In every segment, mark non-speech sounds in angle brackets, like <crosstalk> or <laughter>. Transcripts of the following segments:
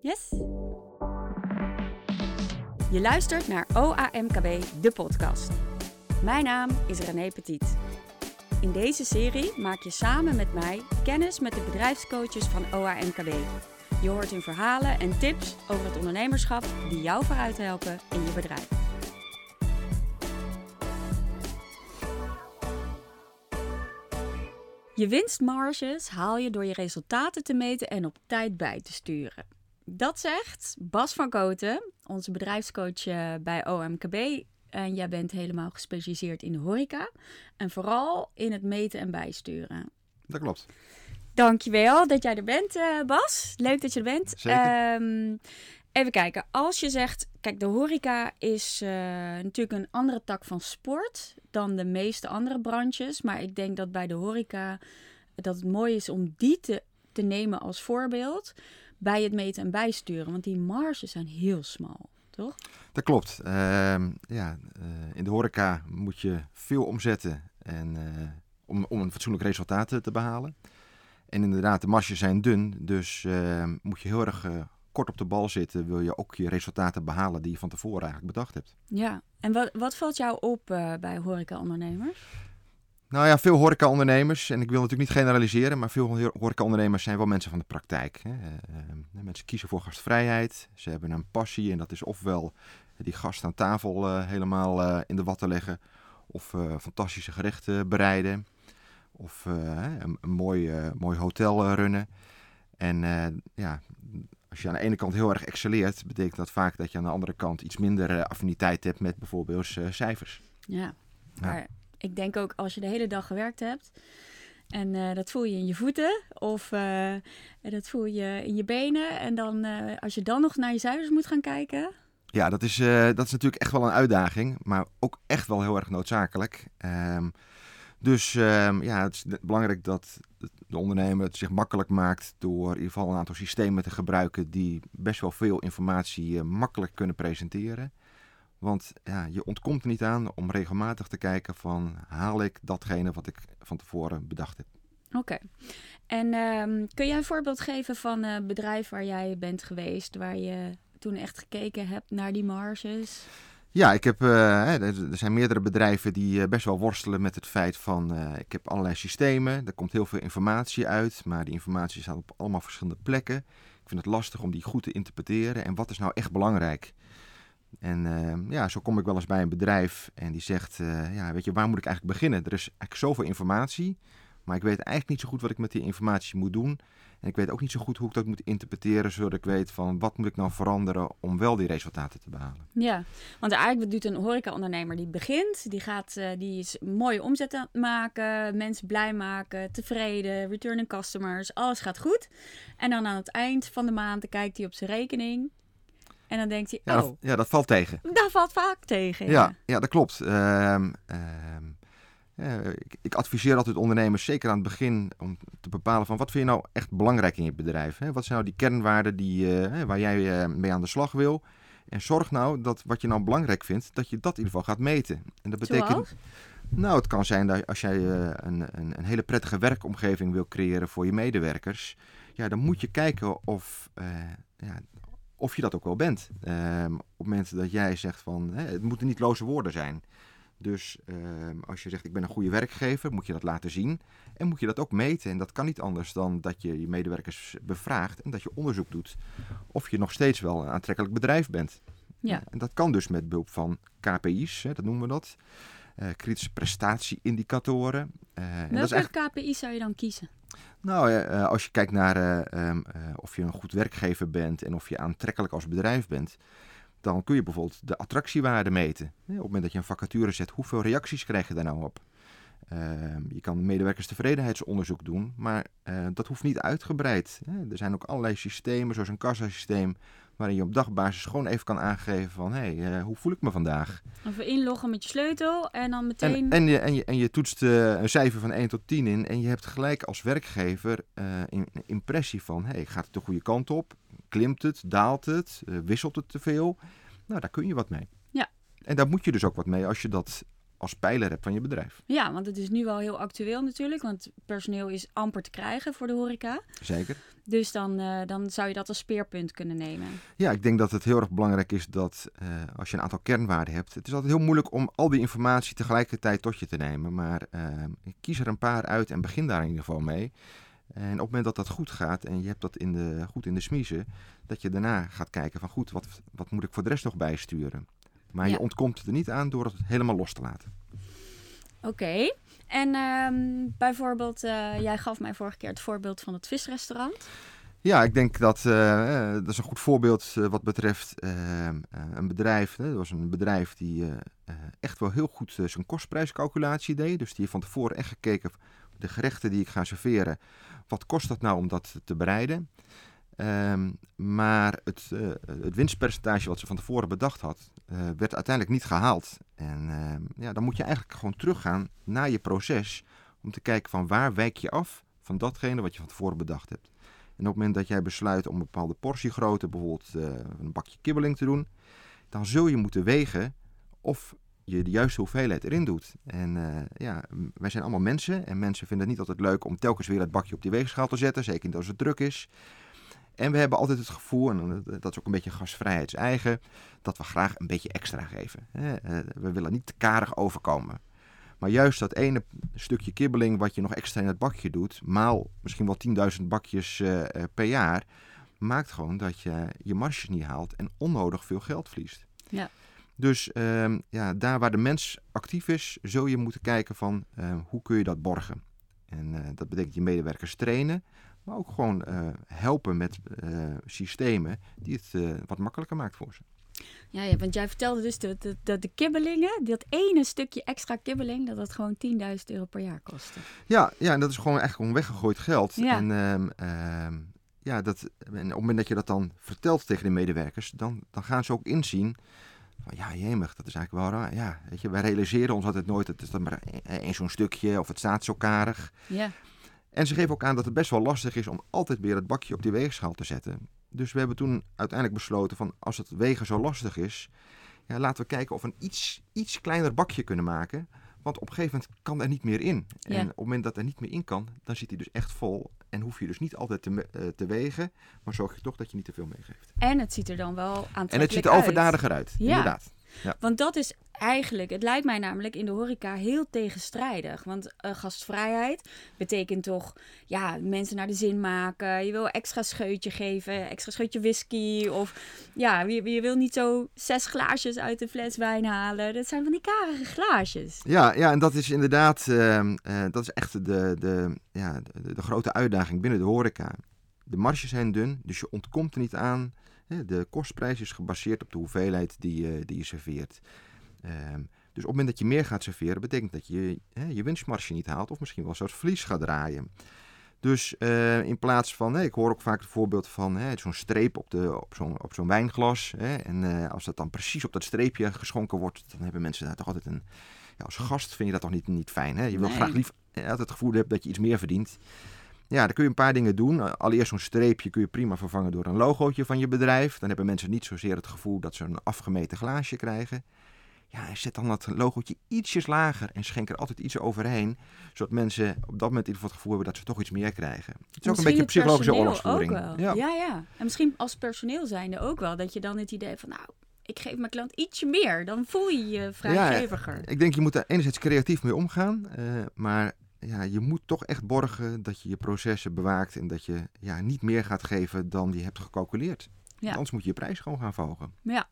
Yes. Je luistert naar OAMKB, de podcast. Mijn naam is René Petit. In deze serie maak je samen met mij kennis met de bedrijfscoaches van OAMKB. Je hoort hun verhalen en tips over het ondernemerschap die jou vooruit helpen in je bedrijf. Je winstmarges haal je door je resultaten te meten en op tijd bij te sturen. Dat zegt Bas van Koten, onze bedrijfscoach eh, bij OMKB. En jij bent helemaal gespecialiseerd in de horeca. En vooral in het meten en bijsturen. Dat klopt. Dankjewel dat jij er bent, eh, Bas. Leuk dat je er bent. Zeker. Ehm, even kijken. Als je zegt, kijk, de horeca is eh, natuurlijk een andere tak van sport dan de meeste andere branches. Maar ik denk dat bij de horeca dat het mooi is om die te, te nemen als voorbeeld bij het meten en bijsturen. Want die marges zijn heel smal, toch? Dat klopt. Ehm, ja, eh, in de horeca moet je veel omzetten en, eh, om, om een fatsoenlijk resultaat te- te behalen. En inderdaad, de marges zijn dun, dus ehm, moet je heel erg eh, kort op de bal zitten. Wil je ook je resultaten behalen die je van tevoren eigenlijk bedacht hebt. Ja. En wat, wat valt jou op eh, bij horeca-ondernemers? Nou ja, veel horecaondernemers, en ik wil natuurlijk niet generaliseren, maar veel ho- horecaondernemers zijn wel mensen van de praktijk. Hè. Eh, mensen kiezen voor gastvrijheid, ze hebben een passie en dat is ofwel die gast aan tafel eh, helemaal eh, in de watten leggen, of eh, fantastische gerechten bereiden, of eh, een, een mooi, eh, mooi hotel eh, runnen. En eh, ja, als je aan de ene kant heel erg excelleert, betekent dat vaak dat je aan de andere kant iets minder eh, affiniteit hebt met bijvoorbeeld eh, cijfers. Ja, Ja. Ik denk ook als je de hele dag gewerkt hebt en eh, dat voel je in je voeten of eh, dat voel je in je benen en dan eh, als je dan nog naar je cijfers moet gaan kijken. Ja, dat is, dat is natuurlijk echt wel een uitdaging, maar ook echt wel heel erg noodzakelijk. Ehm, dus ehm, ja, het is belangrijk dat de ondernemer het zich makkelijk maakt door in ieder geval een aantal systemen te gebruiken die best wel veel informatie makkelijk kunnen presenteren. Want ja, je ontkomt er niet aan om regelmatig te kijken van haal ik datgene wat ik van tevoren bedacht heb. Oké. En ehm, kun jij een voorbeeld geven van een bedrijf waar jij bent geweest, waar je toen echt gekeken hebt naar die marges? Ja, ik heb, eh, er er zijn meerdere bedrijven die eh, best wel worstelen met het feit van eh, ik heb allerlei systemen, er komt heel veel informatie uit, maar die informatie staat op allemaal verschillende plekken. Ik vind het lastig om die goed te interpreteren en wat is nou echt belangrijk? En eh, ja, zo kom ik wel eens bij een bedrijf en die zegt, eh, ja, weet je, waar moet ik eigenlijk beginnen? Er is eigenlijk zoveel informatie, maar ik weet eigenlijk niet zo goed wat ik met die informatie moet doen. En ik weet ook niet zo goed hoe ik dat moet interpreteren, zodat ik weet van wat moet ik nou veranderen om wel die resultaten te behalen. Ja, want eigenlijk doet een horeca-ondernemer die begint, die gaat, eh, die is mooie omzet aan het maken, mensen blij maken, tevreden, returning customers, alles gaat goed. En dan aan het eind van de maand kijkt hij op zijn rekening en dan denkt hij, Ja, oh, dat, ja, dat valt tegen. daar valt vaak tegen. Ja, ja dat klopt. Ehm, ehm, eh, ik, ik adviseer altijd ondernemers, zeker aan het begin, om te bepalen van wat vind je nou echt belangrijk in je bedrijf. Hè? Wat zijn nou die kernwaarden die, eh, waar jij eh, mee aan de slag wil? En zorg nou dat wat je nou belangrijk vindt, dat je dat in ieder geval gaat meten. En dat betekent, Zoals? nou, het kan zijn dat als jij eh, een, een, een hele prettige werkomgeving wil creëren voor je medewerkers, ja, dan moet je kijken of, ja, of je dat ook wel bent. Ehm, op het moment dat jij zegt van, hè, het moeten niet loze woorden zijn. Dus ehm, als je zegt ik ben een goede werkgever, moet je dat laten zien. En moet je dat ook meten. En dat kan niet anders dan dat je je medewerkers bevraagt en dat je onderzoek doet of je nog steeds wel een aantrekkelijk bedrijf bent. Ja. En dat kan dus met behulp van KPI's, hè, dat noemen we dat. Eh, kritische prestatieindicatoren. Eh, en Welke KPI zou je dan kiezen? nou, eh, als je kijkt naar eh, ehm, eh, of je een goed werkgever bent en of je aantrekkelijk als bedrijf bent, dan kun je bijvoorbeeld de attractiewaarde meten. Op het moment dat je een vacature zet, hoeveel reacties krijg je daar nou op? Ehm, je kan medewerkerstevredenheidsonderzoek doen, maar dat hoeft niet uitgebreid. Er zijn ook allerlei systemen, zoals een kassasysteem, waarin je op dagbasis gewoon even kan aangeven van, hé, hey, eh, hoe voel ik me vandaag? Of inloggen met je sleutel en dan meteen... En, en, je, en, je, en je toetst eh, een cijfer van 1 tot 10 in en je hebt gelijk als werkgever eh, een impressie van, hey, gaat het de goede kant op? Klimt het? Daalt het? wisselt het te veel? Nou, daar kun je wat mee. Ja. En daar moet je dus ook wat mee als je dat als pijler hebt van je bedrijf. Ja, want het is nu wel heel actueel natuurlijk, want personeel is amper te krijgen voor de horeca. Zeker. Dus dan, uh, dan zou je dat als speerpunt kunnen nemen. Ja, ik denk dat het heel erg belangrijk is dat uh, als je een aantal kernwaarden hebt. Het is altijd heel moeilijk om al die informatie tegelijkertijd tot je te nemen. Maar uh, kies er een paar uit en begin daar in ieder geval mee. En op het moment dat dat goed gaat en je hebt dat in de, goed in de smiezen, dat je daarna gaat kijken van goed, wat, wat moet ik voor de rest nog bijsturen? Maar ja. je ontkomt er niet aan door het helemaal los te laten. Oké. Okay. En um, bijvoorbeeld, uh, jij gaf mij vorige keer het voorbeeld van het visrestaurant. Ja, ik denk dat uh, dat is een goed voorbeeld uh, wat betreft ehm, een bedrijf. dat was een bedrijf die echt wel heel goed zijn kostprijscalculatie deed. Dus die heeft van tevoren echt gekeken de gerechten die ik ga serveren. Wat kost dat nou om dat te bereiden? Um, maar het, het, winstpercentage wat ze van tevoren bedacht had, werd uiteindelijk niet gehaald. En uh, ja, dan moet je eigenlijk gewoon teruggaan naar je proces om te kijken van waar wijk je af van datgene wat je van tevoren bedacht hebt. En op het moment dat jij besluit om een bepaalde portiegrootte, bijvoorbeeld eh, een bakje kibbeling te doen, dan zul je moeten wegen of je de juiste hoeveelheid erin doet. En ja, wij zijn allemaal mensen en mensen vinden het niet altijd leuk om telkens weer het bakje op die weegschaal te zetten, zeker als het druk is. En we hebben altijd het gevoel, en dat is ook een beetje gastvrijheidseigen, dat we graag een beetje extra geven. Eh, we willen niet te karig overkomen. Maar juist dat ene stukje kibbeling wat je nog extra in het bakje doet, maal misschien wel 10.000 bakjes uh, per jaar, maakt gewoon dat je je marges niet haalt en onnodig veel geld verliest. Ja. Dus uh, ja, daar waar de mens actief is, zul je moeten kijken van hoe kun je dat borgen. En dat betekent je medewerkers trainen, maar ook gewoon uh, helpen met uh, systemen die het uh, wat makkelijker maakt voor ze. Ja, ja, want jij vertelde dus dat de, de, de, kibbelingen, dat ene stukje extra kibbeling, dat dat gewoon 10.000 euro per jaar kostte. Ja, ja, en dat is gewoon echt gewoon weggegooid geld. Ja. En, uh, ja, dat, en op het moment dat je dat dan vertelt tegen de medewerkers, dan, dan gaan ze ook inzien van ja, jemig, dat is eigenlijk wel raar. Ja, weet je, wij realiseren ons altijd nooit, het is dan maar één zo'n stukje of het staat zo karig. Ja. En ze geven ook aan dat het best wel lastig is om altijd weer het bakje op die weegschaal te zetten. Dus we hebben toen uiteindelijk besloten van als het wegen zo lastig is, ja, laten we kijken of we een iets, iets kleiner bakje kunnen maken. Want op een gegeven moment kan er niet meer in. Ja. En op het moment dat er niet meer in kan, dan zit hij dus echt vol. En hoef je dus niet altijd te, uh, te wegen, maar zorg je toch dat je niet te veel meegeeft. En het ziet er dan wel aantrekkelijk uit. En het ziet er overdadiger uit, ja. inderdaad. Ja. Want dat is eigenlijk, het lijkt mij namelijk in de horeca heel tegenstrijdig. Want uh, gastvrijheid betekent toch, ja, mensen naar de zin maken. Je wil extra scheutje geven, extra scheutje whisky. Of ja, je, je wil niet zo zes glaasjes uit de fles wijn halen. Dat zijn van die karige glaasjes. Ja, ja en dat is inderdaad, uh, uh, dat is echt de, de, ja, de, de grote uitdaging binnen de horeca. De marges zijn dun, dus je ontkomt er niet aan. De kostprijs is gebaseerd op de hoeveelheid die, uh, die je serveert. Um, dus op het moment dat je meer gaat serveren, betekent dat je hè, je winstmarge niet haalt of misschien wel zelfs verlies gaat draaien. Dus uh, in plaats van, hè, ik hoor ook vaak het voorbeeld van zo'n streep op, de, op zo'n op zo'n wijnglas. Hè, en uh, als dat dan precies op dat streepje geschonken wordt, dan hebben mensen daar toch altijd een. Ja, als gast vind je dat toch niet, niet fijn. Hè? Je wil Nee. graag lief, altijd het gevoel hebben dat je iets meer verdient. Ja, dan kun je een paar dingen doen. Allereerst zo'n streepje kun je prima vervangen door een logootje van je bedrijf. Dan hebben mensen niet zozeer het gevoel dat ze een afgemeten glaasje krijgen. Ja, zet dan dat logootje ietsjes lager en schenk er altijd iets overheen. Zodat mensen op dat moment in ieder geval het gevoel hebben dat ze toch iets meer krijgen. Het is ook een beetje psychologische oorlogsvoering. Wel. Ja. ja, En misschien als personeel zijnde ook wel. Dat je dan het idee van, nou, ik geef mijn klant ietsje meer. Dan voel je je vrijgeviger. Ik denk je moet er enerzijds creatief mee omgaan. eh, maar ja, je moet toch echt borgen dat je je processen bewaakt. En dat je ja, niet meer gaat geven dan je hebt gecalculeerd. Ja. Anders moet je je prijs gewoon gaan volgen. Ja.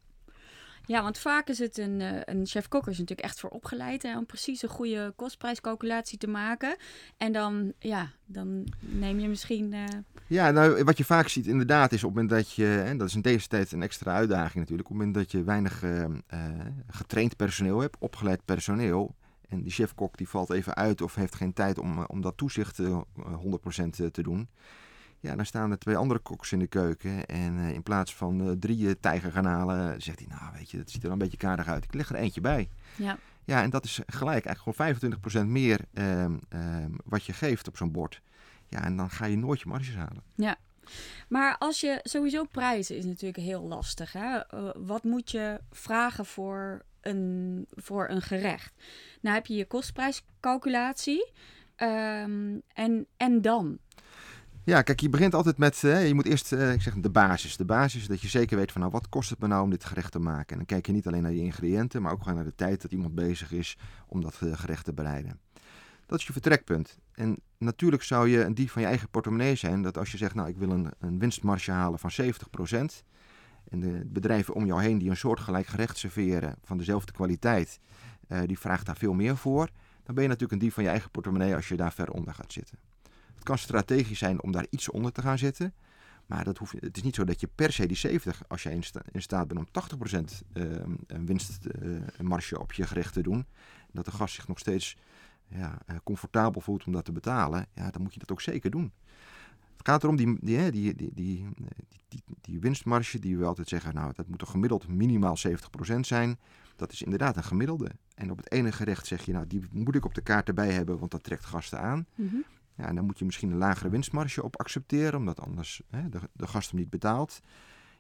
Ja, want vaak is het een, eh, een chef-kok is natuurlijk echt voor opgeleid hè, om precies een goede kostprijscalculatie te maken. En dan, ja, dan neem je misschien. eh, Ja, nou, wat je vaak ziet inderdaad is op het moment dat je, en dat is in deze tijd een extra uitdaging natuurlijk, op het moment dat je weinig eh, getraind personeel hebt, opgeleid personeel, en die chefkok die valt even uit of heeft geen tijd om, eh, om dat toezicht eh, 100% te doen. Ja, dan staan er twee andere koks in de keuken. En eh, in plaats van eh, drie eh, tijgergarnalen, zegt hij, nou weet je, dat ziet er een beetje kaardig uit. Ik leg er eentje bij. ja. Ja, en dat is gelijk eigenlijk gewoon 25% meer ehm, ehm, wat je geeft op zo'n bord. Ja, en dan ga je nooit je marges halen. Maar als je sowieso prijzen is natuurlijk heel lastig. Hè? Eh, wat moet je vragen voor een, voor een gerecht. Nou heb je je kostprijscalculatie. Ehm, en, en dan? Ja, kijk, je begint altijd met, uh, je moet eerst, uh, ik zeg de basis. De basis is dat je zeker weet van, nou, wat kost het me nou om dit gerecht te maken? En dan kijk je niet alleen naar je ingrediënten, maar ook gewoon naar de tijd dat iemand bezig is om dat uh, gerecht te bereiden. Dat is je vertrekpunt. En natuurlijk zou je een dief van je eigen portemonnee zijn, dat als je zegt, nou, ik wil een, een winstmarge halen van 70%, en de bedrijven om jou heen die een soortgelijk gerecht serveren van dezelfde kwaliteit, die vraagt daar veel meer voor, dan ben je natuurlijk een dief van je eigen portemonnee als je daar ver onder gaat zitten kan strategisch zijn om daar iets onder te gaan zetten. Maar dat hoeft, het is niet zo dat je per se die 70, als je in, staat bent om 80% uh, winstmarge uh, op je gerecht te doen, dat de gast zich nog steeds ja, uh, comfortabel voelt om dat te betalen, ja, dan moet je dat ook zeker doen. Het gaat erom die, die, die, die, die, die, die winstmarge die we altijd zeggen, nou dat moet toch gemiddeld minimaal 70% zijn. Dat is inderdaad een gemiddelde. En op het ene gerecht zeg je, nou die moet ik op de kaart erbij hebben, want dat trekt gasten aan. Mm -hmm. Ja, en dan moet je misschien een lagere winstmarge op accepteren, omdat anders hè, de, de gast hem niet betaalt.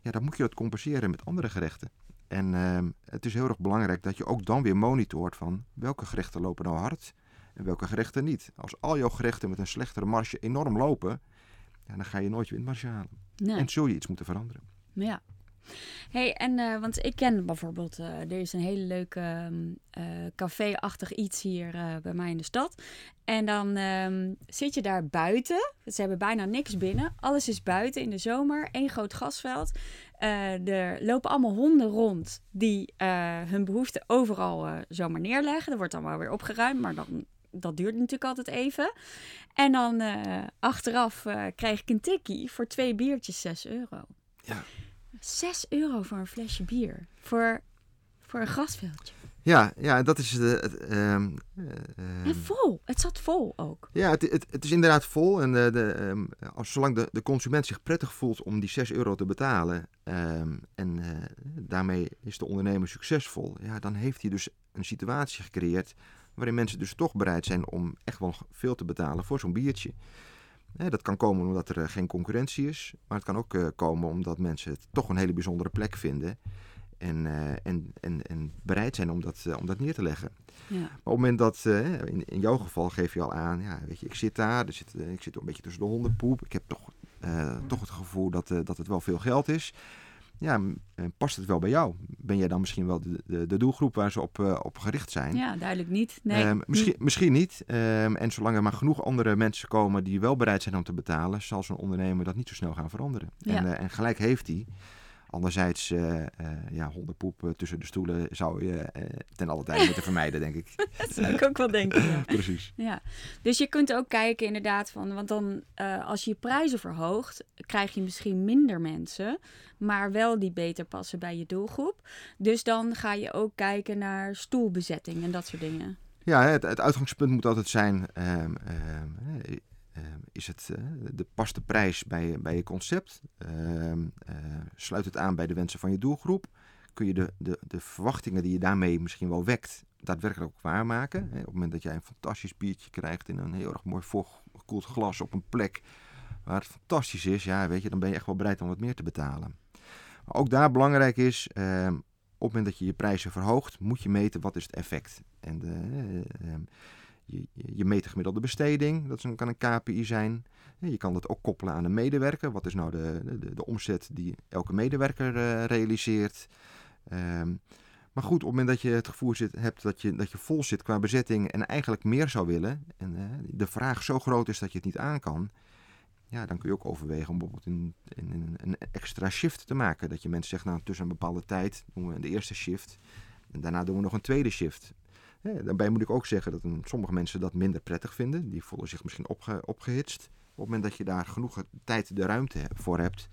Ja, dan moet je dat compenseren met andere gerechten. En uh, het is heel erg belangrijk dat je ook dan weer monitort van welke gerechten lopen nou hard en welke gerechten niet. Als al jouw gerechten met een slechtere marge enorm lopen, ja, dan ga je nooit je winstmarge halen. Nee. En zul je iets moeten veranderen. Ja, hey, en uh, want ik ken bijvoorbeeld, uh, er is een hele leuke uh, café-achtig iets hier bij mij in de stad. En dan um, zit je daar buiten. Ze hebben bijna niks binnen. Alles is buiten in de zomer. Eén groot gasveld. er lopen allemaal honden rond die hun behoeften overal zomaar neerleggen. Er wordt dan wel weer opgeruimd, maar dan dat duurt natuurlijk altijd even. En dan uh, achteraf uh, krijg ik een tikkie voor twee biertjes 6 euro. Ja. 6 euro voor een flesje bier. Voor, voor een grasveldje. Ja, ja, dat is de. Het, um, en vol. Het zat vol ook. Ja, het, het, het is inderdaad vol. En de, de, um, als, zolang de, de consument zich prettig voelt om die 6 euro te betalen. En uh, daarmee is de ondernemer succesvol. Ja, dan heeft hij dus een situatie gecreëerd. Waarin mensen dus toch bereid zijn om echt wel veel te betalen voor zo'n biertje dat kan komen omdat er eh, geen concurrentie is, maar het kan ook eh, komen omdat mensen het toch een hele bijzondere plek vinden en, uh, en, en, en bereid zijn om dat, om dat neer te leggen. Ja. Maar op het moment dat, in, in jouw geval geef je al aan, ja, weet je, ik zit daar, er zit, ik zit een beetje tussen de hondenpoep, ik heb toch, toch het gevoel dat, dat het wel veel geld is ja, eh, past het wel bij jou? Ben jij dan misschien wel de, de, de doelgroep waar ze op, uh, op gericht zijn? Ja, duidelijk niet. Nee. Um, misschien, misschien niet. Um, en zolang er maar genoeg andere mensen komen die wel bereid zijn om te betalen, zal zo'n ondernemer dat niet zo snel gaan veranderen. Ja. En, uh, en gelijk heeft hij. Anderzijds, uh, uh, ja, hondenpoep tussen de stoelen zou je uh, ten alle tijde moeten vermijden, denk ik. <laughs> dat zou ik ook wel denken, ja. <laughs> Precies. Ja. Dus je kunt ook kijken inderdaad van, want dan als je je prijzen verhoogt, krijg je misschien minder mensen, maar wel die beter passen bij je doelgroep. Dus dan ga je ook kijken naar stoelbezetting en dat soort dingen. Ja, het, het uitgangspunt moet altijd zijn, um, um, Ehm, is het, uh, de, past de prijs bij, bij je concept? Ehm, eh, sluit het aan bij de wensen van je doelgroep? Kun je de, de, de verwachtingen die je daarmee misschien wel wekt, daadwerkelijk ook waarmaken? Op het moment dat jij een fantastisch biertje krijgt in een heel erg mooi voorgekoeld glas op een plek waar het fantastisch is, ja, weet je, dan ben je echt wel bereid om wat meer te betalen. Maar ook daar belangrijk is, ehm, op het moment dat je je prijzen verhoogt, moet je meten wat is het effect. En de, uh, je, je meet de gemiddelde besteding, dat kan een KPI zijn. Je kan dat ook koppelen aan een medewerker. Wat is nou de, de, de omzet die elke medewerker uh, realiseert? Um, maar goed, op het moment dat je het gevoel zit, hebt dat je, dat je vol zit qua bezetting en eigenlijk meer zou willen, en uh, de vraag zo groot is dat je het niet aan kan, ja, dan kun je ook overwegen om bijvoorbeeld een, een extra shift te maken. Dat je mensen zegt, nou tussen een bepaalde tijd doen we de eerste shift en daarna doen we nog een tweede shift. Daarbij moet ik ook zeggen dat sommige mensen dat minder prettig vinden. Die voelen zich misschien opge opgehitst. Op het moment dat je daar genoeg tijd de ruimte voor hebt,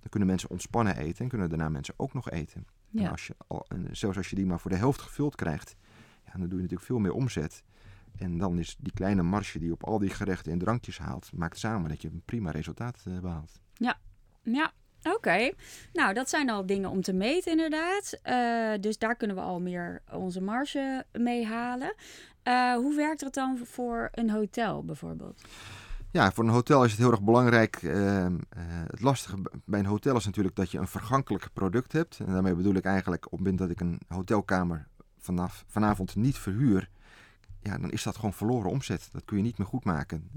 dan kunnen mensen ontspannen eten en kunnen daarna mensen ook nog eten. Ja. En als je al, en zelfs als je die maar voor de helft gevuld krijgt, ja, dan doe je natuurlijk veel meer omzet. En dan is die kleine marge die je op al die gerechten en drankjes haalt, maakt samen dat je een prima resultaat uh, behaalt. Ja, ja, Oké, nou dat zijn al dingen om te meten inderdaad. Uh, dus daar kunnen we al meer onze marge mee halen. Uh, hoe werkt het dan voor een hotel bijvoorbeeld? Ja, voor een hotel is het heel erg belangrijk. Uh, het lastige bij een hotel is natuurlijk dat je een vergankelijk product hebt. En daarmee bedoel ik eigenlijk op het moment dat ik een hotelkamer vanaf, vanavond niet verhuur, ja, dan is dat gewoon verloren omzet. Dat kun je niet meer goed maken.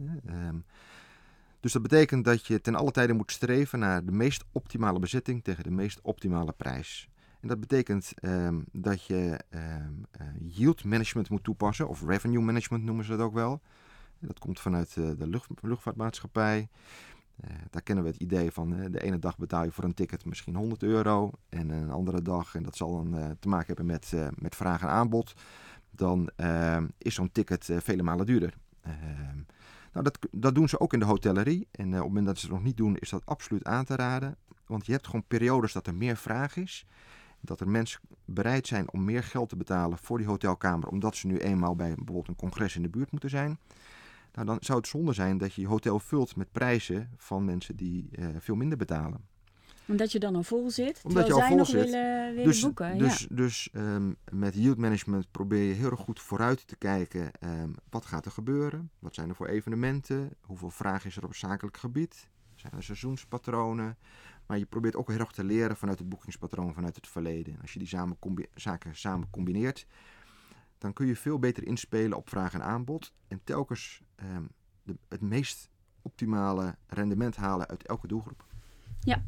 Ehm, dus dat betekent dat je ten alle tijde moet streven naar de meest optimale bezetting tegen de meest optimale prijs. En dat betekent ehm, dat je um, yield management moet toepassen, of revenue management noemen ze dat ook wel. Dat komt vanuit uh, de lucht, luchtvaartmaatschappij. Uh, daar kennen we het idee van de ene dag betaal je voor een ticket misschien 100 euro en een andere dag, en dat zal dan te maken hebben met, met vraag en aanbod, dan ehm, is zo'n ticket vele malen duurder. Nou, dat, dat doen ze ook in de hotellerie. En op het moment dat ze het nog niet doen, is dat absoluut aan te raden. Want je hebt gewoon periodes dat er meer vraag is dat er mensen bereid zijn om meer geld te betalen voor die hotelkamer, omdat ze nu eenmaal bij bijvoorbeeld een congres in de buurt moeten zijn. Nou, dan zou het zonde zijn dat je je hotel vult met prijzen van mensen die uh, veel minder betalen. Omdat je dan al vol zit, Omdat je al zij vol nog zit. willen, willen dus, boeken. Dus, dus um, met yield management probeer je heel erg goed vooruit te kijken. Um, wat gaat er gebeuren? Wat zijn er voor evenementen? Hoeveel vraag is er op zakelijk gebied? Zijn er seizoenspatronen? Maar je probeert ook heel erg te leren vanuit het boekingspatroon, vanuit het verleden. Als je die samen zaken samen combineert, dan kun je veel beter inspelen op vraag en aanbod. En telkens ehm, de, het meest optimale rendement halen uit elke doelgroep. Ja,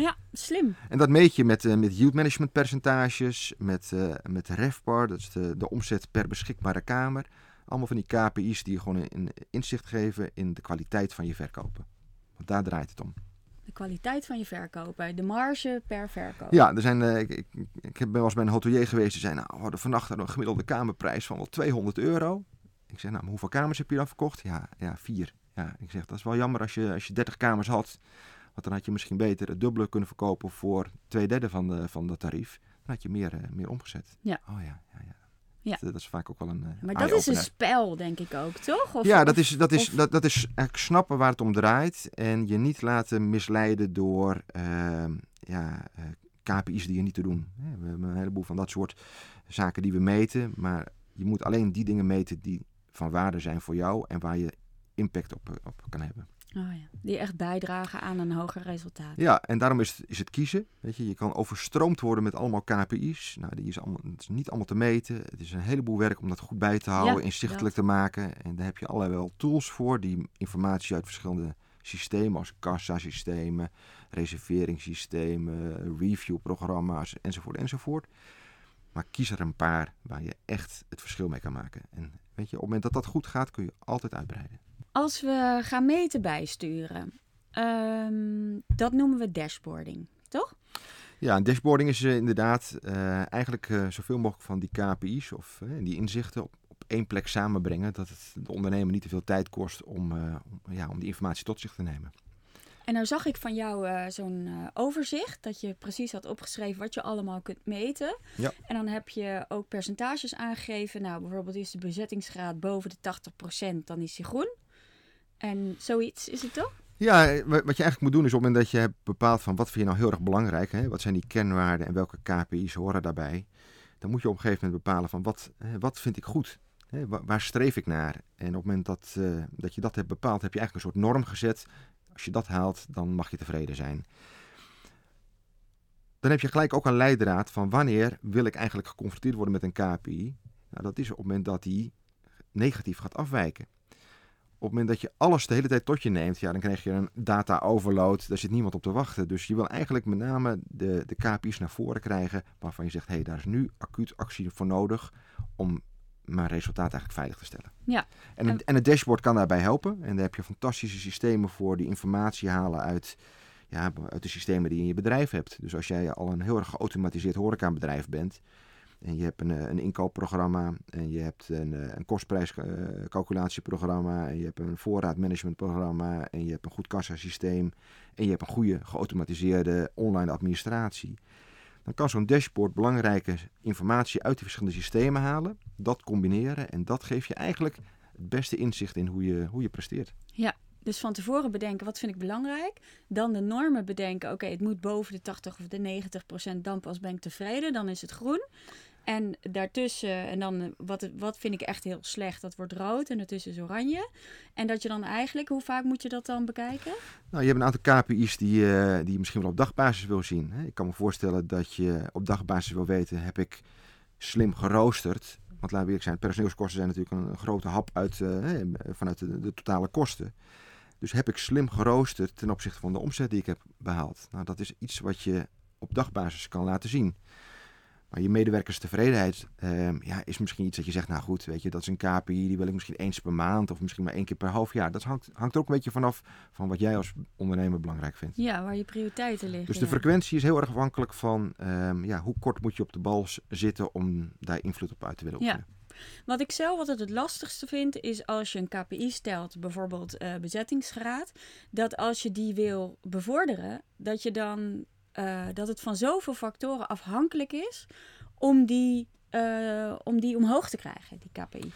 ja, slim. En dat meet je met, uh, met yield management percentages, met, uh, met REFPAR, dat is de, de omzet per beschikbare kamer. Allemaal van die KPI's die je gewoon een inzicht geven in de kwaliteit van je verkopen. Want daar draait het om de kwaliteit van je verkoper, de marge per verkoop. Ja, er zijn, uh, ik, ik, ik ben wel eens bij een hotelier geweest. Die zei, nou, we hadden vannacht een gemiddelde kamerprijs van wel 200 euro. Ik zeg, nou, maar hoeveel kamers heb je dan verkocht? Ja, ja, vier. Ja, ik zeg, dat is wel jammer als je, als je 30 kamers had. Want dan had je misschien beter het dubbele kunnen verkopen voor twee derde van, de, van dat tarief. Dan had je meer, uh, meer omgezet. Ja. Oh ja, ja, ja. Ja. Dat, is vaak ook wel een. Uh, maar dat is een spel, denk ik ook, toch? Of, ja, dat is, dat, is, dat, dat is eigenlijk snappen waar het om draait. En je niet laten misleiden door uh, ja, uh, KPI's die je niet te doen. We hebben een heleboel van dat soort zaken die we meten. Maar je moet alleen die dingen meten die van waarde zijn voor jou en waar je impact op, op kan hebben. Oh ja. Die echt bijdragen aan een hoger resultaat. Ja, en daarom is het, is het kiezen. Weet je, je kan overstroomd worden met allemaal KPI's. Nou, die is allemaal, het is niet allemaal te meten. Het is een heleboel werk om dat goed bij te houden, inzichtelijk te maken. En daar heb je allerlei wel tools voor die informatie uit verschillende systemen, als kassasystemen, reserveringssystemen, reviewprogramma's enzovoort enzovoort. Maar kies er een paar waar je echt het verschil mee kan maken. En weet je, op het moment dat dat goed gaat, kun je altijd uitbreiden. Als we gaan meten bijsturen, um, dat noemen we dashboarding, toch? Ja, dashboarding is uh, inderdaad uh, eigenlijk uh, zoveel mogelijk van die KPI's of die inzichten op, op, één plek samenbrengen. Dat het de ondernemer niet te veel tijd kost om, om, ja, om die informatie tot zich te nemen. En nou zag ik van jou zo'n overzicht, dat je precies had opgeschreven wat je allemaal kunt meten. Ja. En dan heb je ook percentages aangegeven. Nou, bijvoorbeeld is de bezettingsgraad boven de 80%, dan is die groen. En zoiets is het toch? Ja, wat je eigenlijk moet doen is op het moment dat je hebt bepaald van wat vind je nou heel erg belangrijk, hè? wat zijn die kenwaarden en welke KPI's horen daarbij, dan moet je op een gegeven moment bepalen van wat, wat vind ik goed, hè? waar streef ik naar. En op het moment dat, uh, dat je dat hebt bepaald, heb je eigenlijk een soort norm gezet. Als je dat haalt, dan mag je tevreden zijn. Dan heb je gelijk ook een leidraad van wanneer wil ik eigenlijk geconfronteerd worden met een KPI. Nou, dat is op het moment dat die negatief gaat afwijken op het moment dat je alles de hele tijd tot je neemt, ja, dan krijg je een data overload. Daar zit niemand op te wachten. Dus je wil eigenlijk met name de, de KPI's naar voren krijgen waarvan je zegt, hé, hey, daar is nu acuut actie voor nodig om mijn resultaat eigenlijk veilig te stellen. Ja. En, en, en het dashboard kan daarbij helpen. En daar heb je fantastische systemen voor die informatie halen uit, ja, uit de systemen die je in je bedrijf hebt. Dus als jij al een heel erg geautomatiseerd horecabedrijf bent, en je hebt een, eh, een inkoopprogramma en je hebt een, eh, een kostprijscalculatieprogramma en je hebt een voorraadmanagementprogramma en je hebt een goed kassasysteem en je hebt een goede geautomatiseerde online administratie. Dan kan zo'n dashboard belangrijke informatie uit die verschillende systemen halen, dat combineren en dat geeft je eigenlijk het beste inzicht in hoe je, hoe je presteert. Ja, dus van tevoren bedenken wat vind ik belangrijk. Dan de normen bedenken. Oké, het moet boven de 80 of de 90 procent. Dan pas ben ik tevreden. Dan is het groen. En daartussen, en dan eh, wat, wat vind ik echt heel slecht, dat wordt rood en ertussen is oranje. En dat je dan eigenlijk, hoe vaak moet je dat dan bekijken? Nou, je hebt een aantal KPI's die, uh, die je misschien wel op dagbasis wil zien. Ik kan me voorstellen dat je op dagbasis wil weten, heb ik slim geroosterd. Want laten we eerlijk zijn, personeelskosten zijn natuurlijk een, grote hap uit, eh, vanuit de, totale kosten. Dus heb ik slim geroosterd ten opzichte van de omzet die ik heb behaald. Nou, dat is iets wat je op dagbasis kan laten zien. Maar je medewerkerstevredenheid uh, ja, is misschien iets dat je zegt, nou goed, weet je, dat is een KPI, die wil ik misschien eens per maand of misschien maar één keer per half jaar. Dat hangt, hangt er ook een beetje vanaf van wat jij als ondernemer belangrijk vindt. Ja, waar je prioriteiten liggen. Dus de frequentie is heel erg afhankelijk van um, ja, hoe kort moet je op de bal zitten om daar invloed op uit te willen oefenen. Ja. Wat ik zelf altijd het lastigste vind, is als je een KPI stelt, bijvoorbeeld uh, bezettingsgraad, dat als je die wil bevorderen, dat je dan uh, dat het van zoveel factoren afhankelijk is om die, uh, om die omhoog te krijgen, die KPI.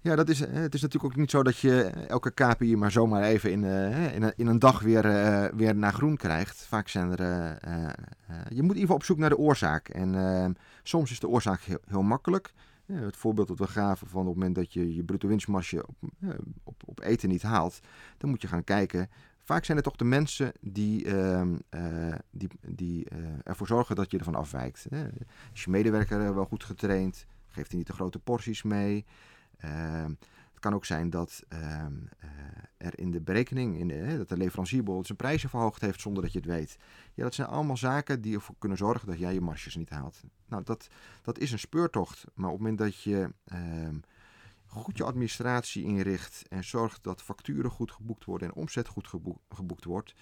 Ja, dat is, het is natuurlijk ook niet zo dat je elke KPI maar zomaar even in, in, een, in een dag weer, weer naar groen krijgt. Vaak zijn er. Je moet even op zoek naar de oorzaak. En ehm, soms is de oorzaak heel, heel makkelijk. het voorbeeld dat we gaven van op het moment dat je je bruto winstmarge op, op, op eten niet haalt, dan moet je gaan kijken Vaak zijn het toch de mensen die, uh, uh, die, die uh, ervoor zorgen dat je ervan afwijkt. Hè. Is je medewerker eh, wel goed getraind? Geeft hij niet de grote porties mee? Ehm, het kan ook zijn dat ehm, er in de berekening, in dat de leverancier bijvoorbeeld zijn prijzen verhoogd heeft zonder dat je het weet. Ja, dat zijn allemaal zaken die ervoor kunnen zorgen dat jij je marges niet haalt. Nou, dat, dat is een speurtocht. Maar op het moment dat je goed je administratie inricht en zorgt dat facturen goed geboekt worden en omzet goed geboekt, wordt,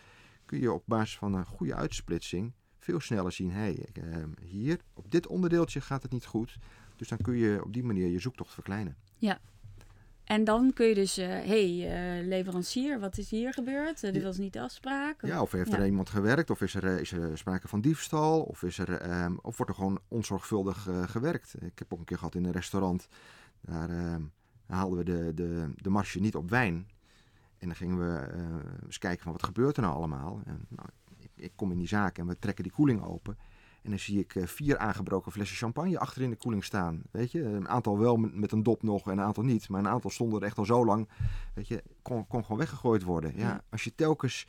kun je op basis van een goede uitsplitsing veel sneller zien, hé, hey, ehm, hier op dit onderdeeltje gaat het niet goed. Dus dan kun je op die manier je zoektocht verkleinen. Ja. En dan kun je dus, hé, uh, hey, uh, leverancier, wat is hier gebeurd? Uh, dit was niet de afspraak. Ja, of heeft er iemand gewerkt? Of is er, is er sprake van diefstal? Of, is er, um, of wordt er gewoon onzorgvuldig gewerkt? Ik heb ook een keer gehad in een restaurant. Daar ehm, dan haalden we de, de, de marge niet op wijn. En dan gingen we uh, eens kijken van wat gebeurt er nou allemaal. En, nou, ik, ik, kom in die zaak en we trekken die koeling open. En dan zie ik uh, vier aangebroken flessen champagne achter in de koeling staan. Weet je, een aantal wel met, met, een dop nog en een aantal niet. Maar een aantal stonden er echt al zo lang. Weet je, kon, kon gewoon weggegooid worden. Ja, als je telkens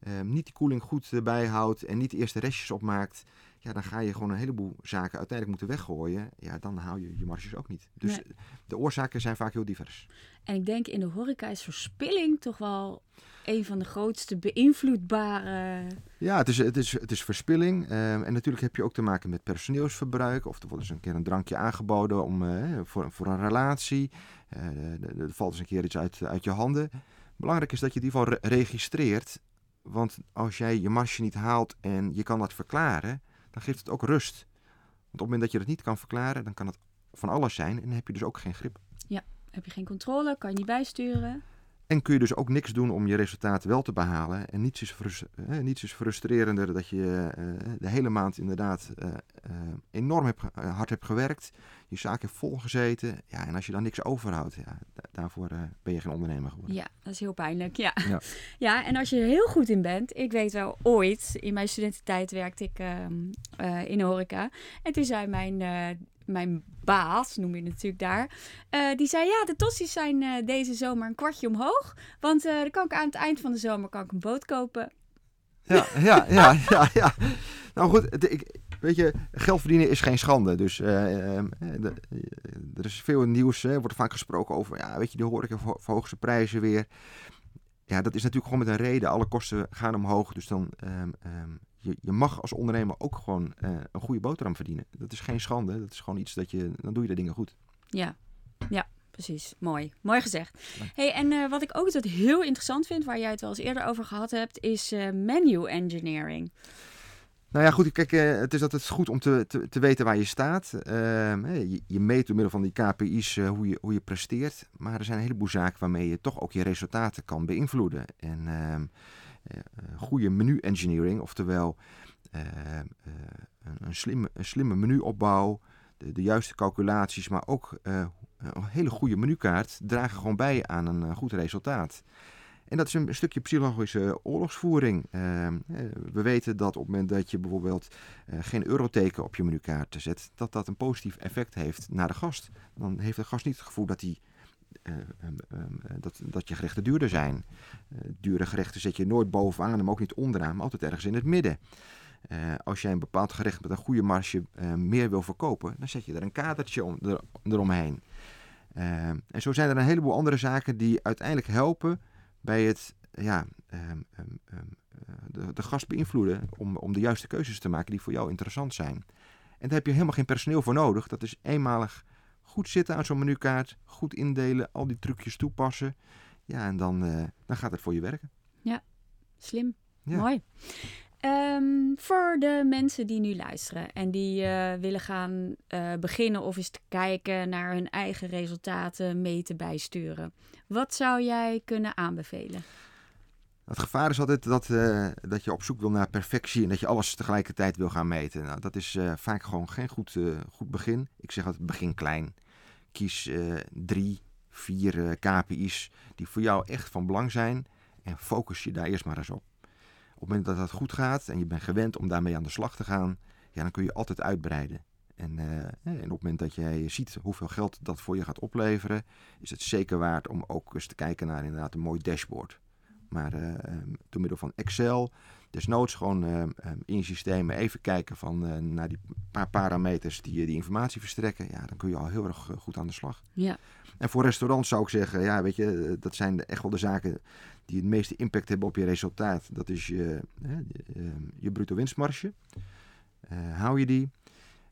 uh, niet die koeling goed bijhoudt en niet de eerste restjes opmaakt ja, dan ga je gewoon een heleboel zaken uiteindelijk moeten weggooien. Ja, dan haal je je marges ook niet. Dus de oorzaken zijn vaak heel divers. En ik denk in de horeca is verspilling toch wel een van de grootste beïnvloedbare. Ja, het is, het is, het is verspilling. Um, en natuurlijk heb je ook te maken met personeelsverbruik. Of er wordt eens een keer een drankje aangeboden om, uh, voor, voor een relatie. Uh, er valt eens een keer iets uit, uit je handen. Belangrijk is dat je die geval registreert. Want als jij je marge niet haalt en je kan dat verklaren, geeft het ook rust. Want op het moment dat je het niet kan verklaren, dan kan het van alles zijn en dan heb je dus ook geen grip. Ja, heb je geen controle, kan je niet bijsturen. En kun je dus ook niks doen om je resultaat wel te behalen. En niets is, eh, niets is frustrerender dat je uh, de hele maand inderdaad uh, enorm heb, hard hebt gewerkt. Je zaak heeft volgezeten. Ja, en als je dan niks overhoudt, ja, daarvoor ben je geen ondernemer geworden. Ja, dat is heel pijnlijk. Ja. ja. <laughs> Ja. en als je er heel goed in bent. Ik weet wel, ooit in mijn studententijd werkte ik ehm, in de horeca. En toen zei mijn mijn baas, noem je natuurlijk daar, uh, die zei ja, de tossies zijn uh, deze zomer een kwartje omhoog. Want uh, dan kan ik aan het eind van de zomer kan ik een boot kopen. Ja, ja, ja, ja, ja. Nou goed, ik, weet je, geld verdienen is geen schande. Dus ehm, er is veel nieuws, er wordt vaak gesproken over, ja, weet je, de horeca verhoogde prijzen weer. Ja, dat is natuurlijk gewoon met een reden. Alle kosten gaan omhoog, dus dan um, um, je, je mag als ondernemer ook gewoon uh, een goede boterham verdienen. Dat is geen schande. Dat is gewoon iets dat je, dan doe je de dingen goed. Ja, ja. Precies, mooi. Mooi gezegd. Hey, en uh, wat ik ook altijd heel interessant vind, waar jij het wel eens eerder over gehad hebt, is uh, menu engineering. Nou ja, goed. Kijk, het is altijd goed om te, te, te weten waar je staat. Ehm, je, je, meet door middel van die KPI's hoe, je, hoe je presteert. Maar er zijn een heleboel zaken waarmee je toch ook je resultaten kan beïnvloeden. En ehm, eh, eh, goede menu engineering, oftewel eh, een, slimme, menuopbouw, de, de juiste calculaties, maar ook een hele goede menukaart dragen gewoon bij aan een goed resultaat. En dat is een stukje psychologische oorlogsvoering. we weten dat op het moment dat je bijvoorbeeld geen euroteken op je menukaart zet, dat dat een positief effect heeft naar de gast. Dan heeft de gast niet het gevoel dat hij dat, dat je gerechten duurder zijn. Uh, dure gerechten zet je nooit bovenaan, maar ook niet onderaan, maar altijd ergens in het midden. Eh, als jij een bepaald gerecht met een goede marge eh, meer wil verkopen, dan zet je er een kadertje om, er, eromheen. En zo zijn er een heleboel andere zaken die uiteindelijk helpen bij het ja, ehm, ehm, ehm, de, de gast beïnvloeden om, om de juiste keuzes te maken die voor jou interessant zijn. En daar heb je helemaal geen personeel voor nodig. Dat is eenmalig goed zitten aan zo'n menukaart, goed indelen, al die trucjes toepassen. Ja, en dan, dan gaat het voor je werken. Ja, slim. Mooi. Um, voor de mensen die nu luisteren en die uh, willen gaan uh, beginnen of eens te kijken naar hun eigen resultaten mee te bijsturen. Wat zou jij kunnen aanbevelen? Het gevaar is altijd dat, uh, dat je op zoek wil naar perfectie en dat je alles tegelijkertijd wil gaan meten. Nou, dat is vaak gewoon geen goed, goed begin. Ik zeg altijd begin klein. Kies drie, vier KPI's die voor jou echt van belang zijn en focus je daar eerst maar eens op. Op het moment dat dat goed gaat en je bent gewend om daarmee aan de slag te gaan, ja, dan kun je altijd uitbreiden. En, en op het moment dat jij ziet hoeveel geld dat voor je gaat opleveren, is het zeker waard om ook eens te kijken naar inderdaad een mooi dashboard. Maar uh, door middel van Excel, desnoods gewoon uh, in je systeem even kijken van, naar die paar parameters die je die informatie verstrekken. Ja, dan kun je al heel erg goed aan de slag. Ja. En voor restaurants zou ik zeggen, ja, weet je, dat zijn echt wel de zaken die het meeste impact hebben op je resultaat. Dat is je, je, ehm, je bruto winstmarge. Uh, hou je die?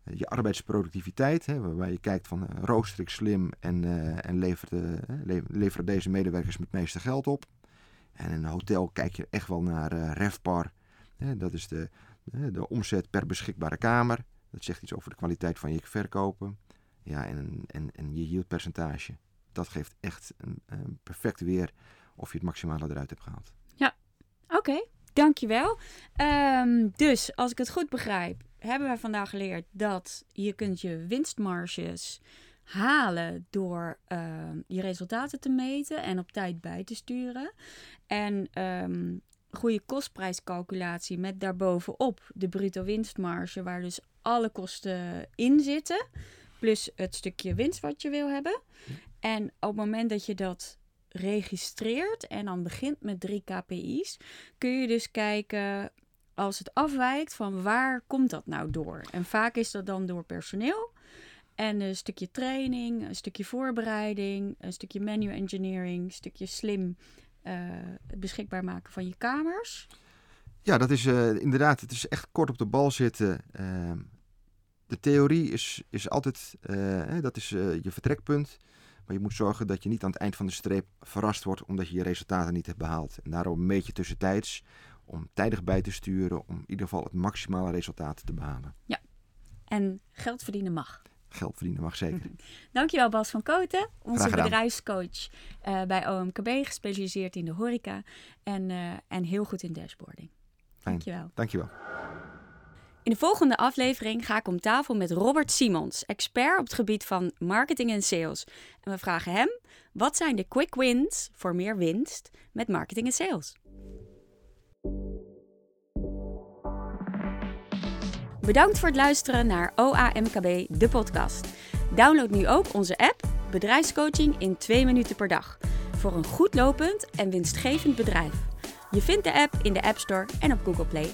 Eh, je arbeidsproductiviteit, hè, waarbij je kijkt van uh, rooster ik slim en, uh, en leveren deze medewerkers met het meeste geld op. En in een hotel kijk je echt wel naar REFPAR. Hè, dat is de, de omzet per beschikbare kamer. Dat zegt iets over de kwaliteit van je verkopen. Ja, en, en, en je yieldpercentage. Dat geeft echt een, perfect weer of je het maximale eruit hebt gehaald. Ja, oké. Dankjewel. Um, dus als ik het goed begrijp, hebben wij vandaag geleerd dat je kunt je winstmarges halen door uh, je resultaten te meten en op tijd bij te sturen. En um, goede kostprijscalculatie met daarbovenop de bruto winstmarge, waar dus alle kosten in zitten, plus het stukje winst wat je wil hebben. En op het moment dat je dat registreert en dan begint met drie KPI's, kun je dus kijken als het afwijkt van waar komt dat nou door. En vaak is dat dan door personeel. En een stukje training, een stukje voorbereiding, een stukje menu engineering, een stukje slim uh, beschikbaar maken van je kamers. Ja, dat is uh, inderdaad, het is echt kort op de bal zitten. Uh, de theorie is, is altijd, uh, dat is je vertrekpunt. Maar je moet zorgen dat je niet aan het eind van de streep verrast wordt omdat je je resultaten niet hebt behaald. En daarom meet je tussentijds om tijdig bij te sturen om in ieder geval het maximale resultaat te behalen. Ja, en geld verdienen mag. Geld verdienen mag zeker. <laughs> Dankjewel Bas van Koten, onze bedrijfscoach uh, bij OMKB, gespecialiseerd in de horeca en, uh, en heel goed in dashboarding. Fijn. Dankjewel. Dankjewel. In de volgende aflevering ga ik om tafel met Robert Simons, expert op het gebied van marketing en sales. En we vragen hem: wat zijn de quick wins voor meer winst met marketing en sales? Bedankt voor het luisteren naar OAMKB, de podcast. Download nu ook onze app Bedrijfscoaching in 2 minuten per dag. Voor een goed lopend en winstgevend bedrijf. Je vindt de app in de App Store en op Google Play